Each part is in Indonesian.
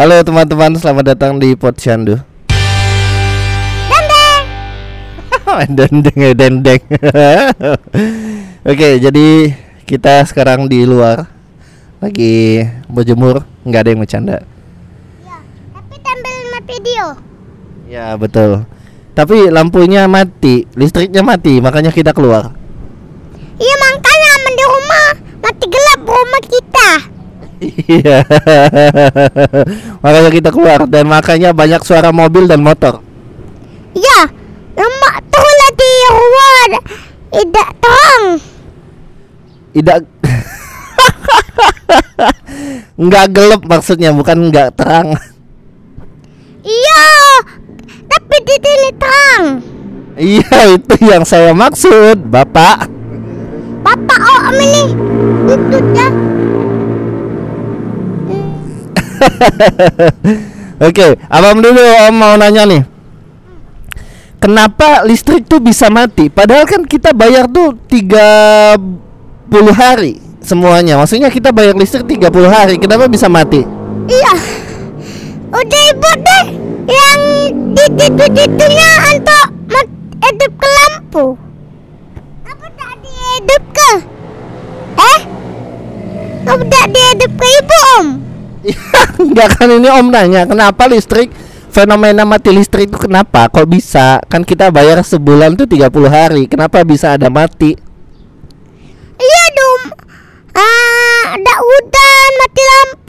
Halo teman-teman, selamat datang di Potsyandu. Dendeng ya dendeng. Oke, jadi kita sekarang di luar lagi berjemur, nggak ada yang bercanda. Ya, tapi tampil video. Ya betul. Tapi lampunya mati, listriknya mati, makanya kita keluar. Iya makanya di rumah mati gelap rumah kita. Iya. makanya kita keluar dan makanya banyak suara mobil dan motor. Iya, rumah tuh di luar tidak terang. Tidak Nggak gelap maksudnya, bukan nggak terang. Iya, tapi di sini terang. Iya, itu yang saya maksud, Bapak. Bapak oh ini itu ya. Oke, abang dulu om mau nanya nih. Kenapa listrik tuh bisa mati? Padahal kan kita bayar tuh 30 hari semuanya. Maksudnya kita bayar listrik 30 hari. Kenapa bisa mati? Iya. Udah ibu deh yang di situ situnya untuk hidup ke lampu. Apa tak dihidup ke? Eh? Apa tak dihidup ke? Enggak kan ini om nanya kenapa listrik fenomena mati listrik itu kenapa? Kok bisa? Kan kita bayar sebulan tuh 30 hari. Kenapa bisa ada mati? Iya dong. Ah, ada udan mati lampu.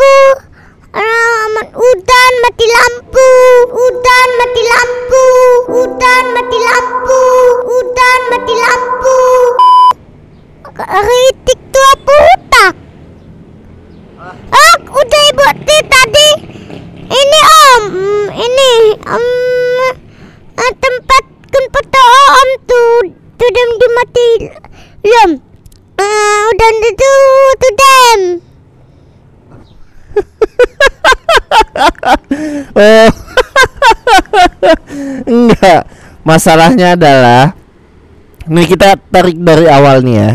Oh. Enggak. Masalahnya adalah Nih kita tarik dari awal nih ya.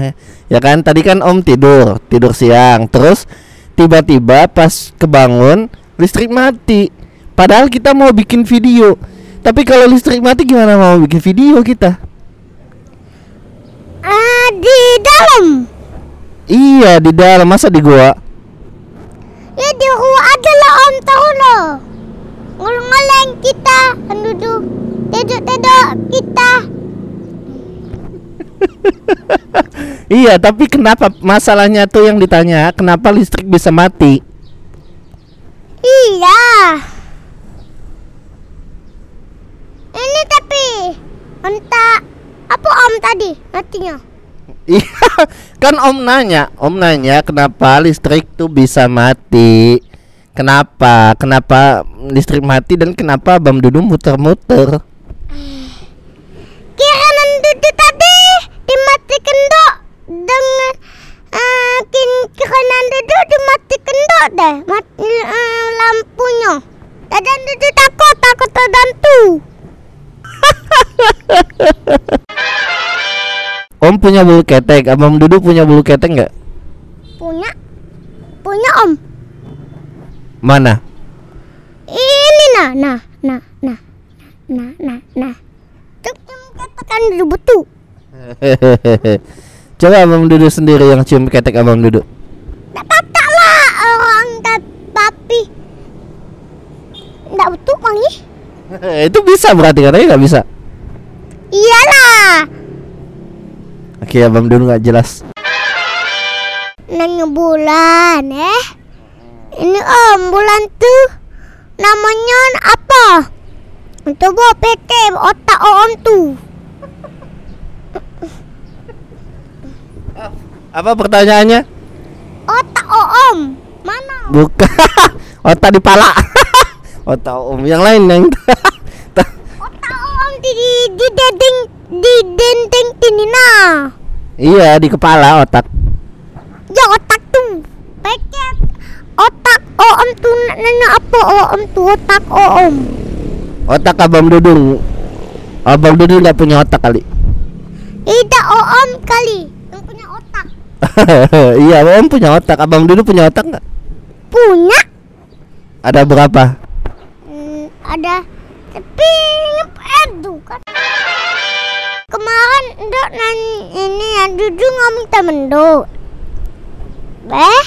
Ya kan tadi kan Om tidur, tidur siang. Terus tiba-tiba pas kebangun listrik mati. Padahal kita mau bikin video. Tapi kalau listrik mati gimana mau bikin video kita? Ah, di dalam. Iya di dalam masa di gua. Ya di rumah adalah om tahu loh. Ngolong kita, duduk, tidur-tidur kita. Iya tapi kenapa masalahnya tuh yang ditanya kenapa listrik bisa mati? Iya. Ini tapi entah apa om tadi artinya. Iya, kan Om nanya, Om nanya kenapa listrik tuh bisa mati? Kenapa? Kenapa listrik mati dan kenapa Bam Dudu muter-muter? Kira duduk tadi dengan uh, kin kira duduk dimatikan dok deh mati eh, lampunya. Dan duduk takut takut tergantu. Om punya bulu ketek, Abang Dudu punya bulu ketek nggak? Punya punya om. Mana? Ini nah nah nah nah nah nah nah. Cuk katakan dulu betul. Coba Abang Dudu sendiri yang cium ketek Abang Dudu. Tak tak lah orang kat papi. Nggak betul mangi. Itu bisa berarti katanya nggak bisa. Iyalah. Oke, Abang Dudu nggak jelas. Nanya bulan eh. Ini om bulan tuh namanya apa? Coba PT otak om tuh. Apa pertanyaannya? Otak om mana? Bukan. Otak di pala. Otak Om yang lain yang Otak om di di di dendeng di dendeng ini nah. Iya di kepala otak. Ya otak tuh. Paket otak om tuh nanya apa om tuh otak om. Otak abang Dudung. Abang Dudung nggak punya otak kali. Tidak om kali. iya, Om punya otak. Abang Dudung punya otak nggak? Punya? Ada berapa? Hmm, ada tapi aduh kan kemarin ndok nan ini yang duduk ngomong temen ndok beh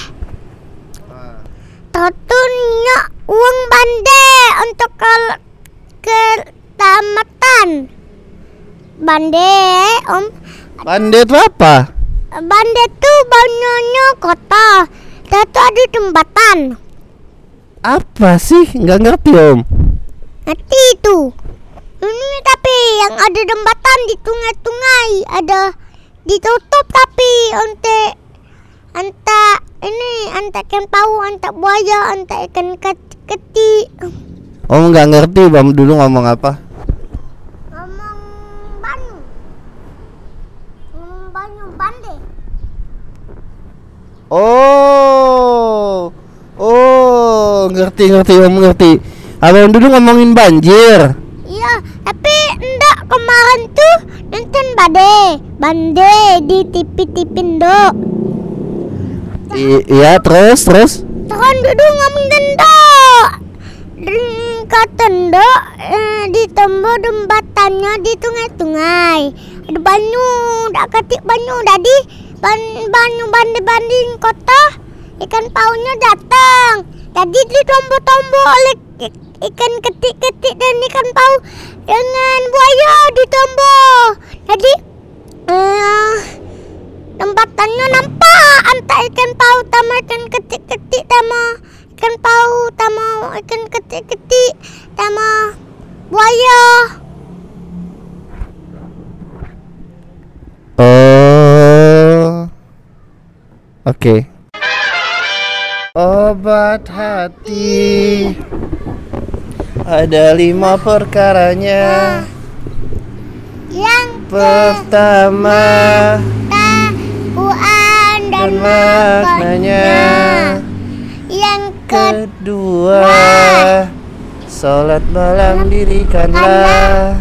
Totunya uang bande untuk ke ke tamatan bande om Bandit itu apa? Bande tuh banyaknya kota Tato ada jembatan Apa sih? Nggak ngerti om. Nanti itu. Ini tapi yang ada jembatan di tungai-tungai ada ditutup tapi ante anta ini anta ikan pau, anta buaya, anta ikan ket- keti. Om nggak ngerti bam dulu ngomong apa? Ngomong banyu. Banyu bande. Oh, oh, ngerti ngerti om ngerti. Abang dulu ngomongin banjir. Iya, tapi enggak kemarin tuh nonton bade, bande di TV-TV ndok. I- iya terus terus. Tekan duduk ngomong tendok. Kata tendok eh, di tembok jembatannya di tungai-tungai. Banyu, dak ketik banyu tadi. Ban, banyu bandi banding kota. Ikan paunya datang. Tadi di tombol-tombol oleh i- ikan ketik-ketik dan ikan pau dengan buaya di tombol. Jadi eh, tempatannya nampak antara ikan pau sama ikan ketik-ketik sama ikan pau sama ikan ketik-ketik sama buaya oke. Obat hati ada lima perkaranya. yang Pertama ketahuan dan maknanya yang kedua Kedua, sholat malam dirikanlah.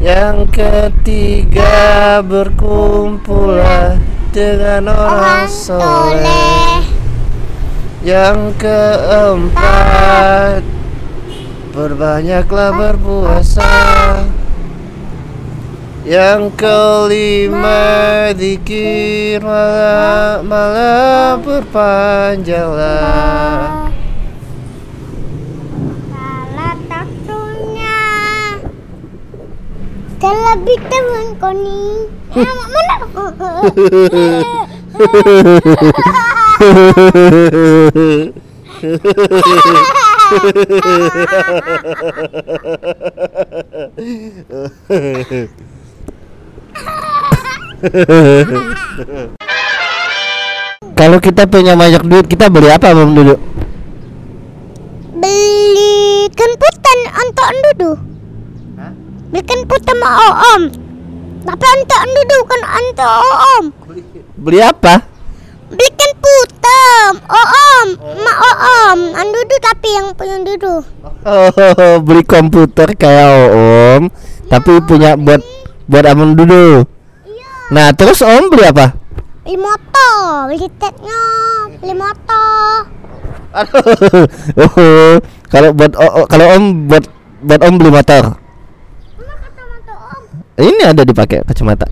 Yang ketiga, berkumpullah dengan orang orang soleh. Yang keempat, perbanyaklah berpuasa. Yang kelima, zikir malam, malam berpanjanglah. terlebih teman mana Kalau kita punya banyak duit, kita beli apa Bang Dudu? beli kenputan untuk dudu. Beli kenputan sama om tapi untuk dudu kan untuk om Beli apa? beli kenputan om mak om andudu tapi yang punya dudu Oh, beli komputer kayak Om, tapi punya buat buat Abang Dudu. Nah, terus Om beli apa? beli motor beli tetnya beli motor Aduh. Oh, kalau buat oh, oh, kalau Om buat buat Om beli motor. mana kata motor om Ini ada dipakai kacamata.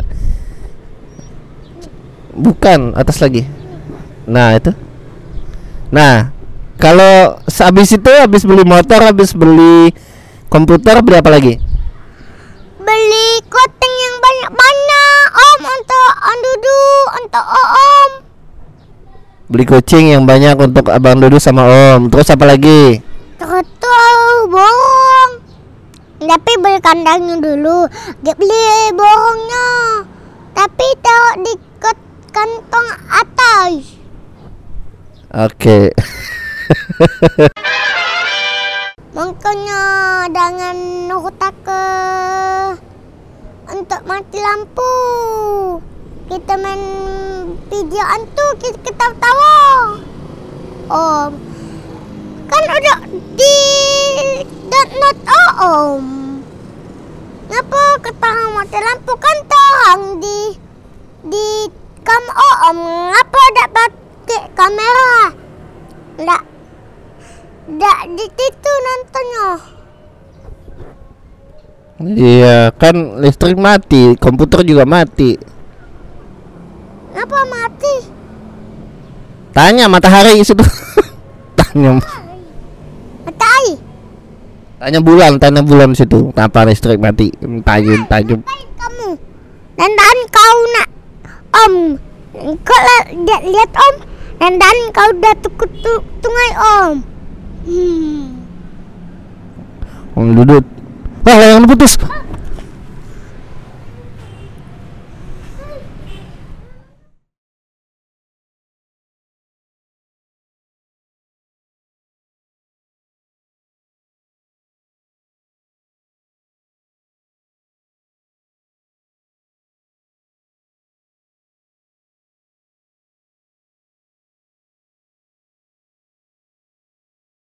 Bukan, atas lagi. Nah, itu. Nah, kalau habis itu habis beli motor, habis beli komputer beli apa lagi? beli koteng yang banyak-banyak om untuk andudu untuk om Beli kucing yang banyak untuk Abang Dudu sama Om. Terus apa lagi? Tahu borong. Kandangnya dulu. Gak beli borongnya. Tapi taruh di kantong atas. Oke. Makanya jangan hutak ke untuk mati lampu. Kita main videoan tuh kita ketawa-tawa. Om. Kan udah di dot not oh, om. Ngapa ketahuan mati lampu kan terang di di kam oh, om. Ngapa tak pakai kamera? Nggak Dak di situ nontonnya. Iya, kan listrik mati, komputer juga mati. Ngapa mati? Tanya matahari situ. tanya. Tanya bulan, tanya bulan situ. Kenapa listrik mati? Tajam. Ngapain kamu? Dan dan kau nak om. Kau lihat, lihat om. Dan dan kau dah tukut tu, tungai om. Hmm. Om duduk. Wah, yang putus.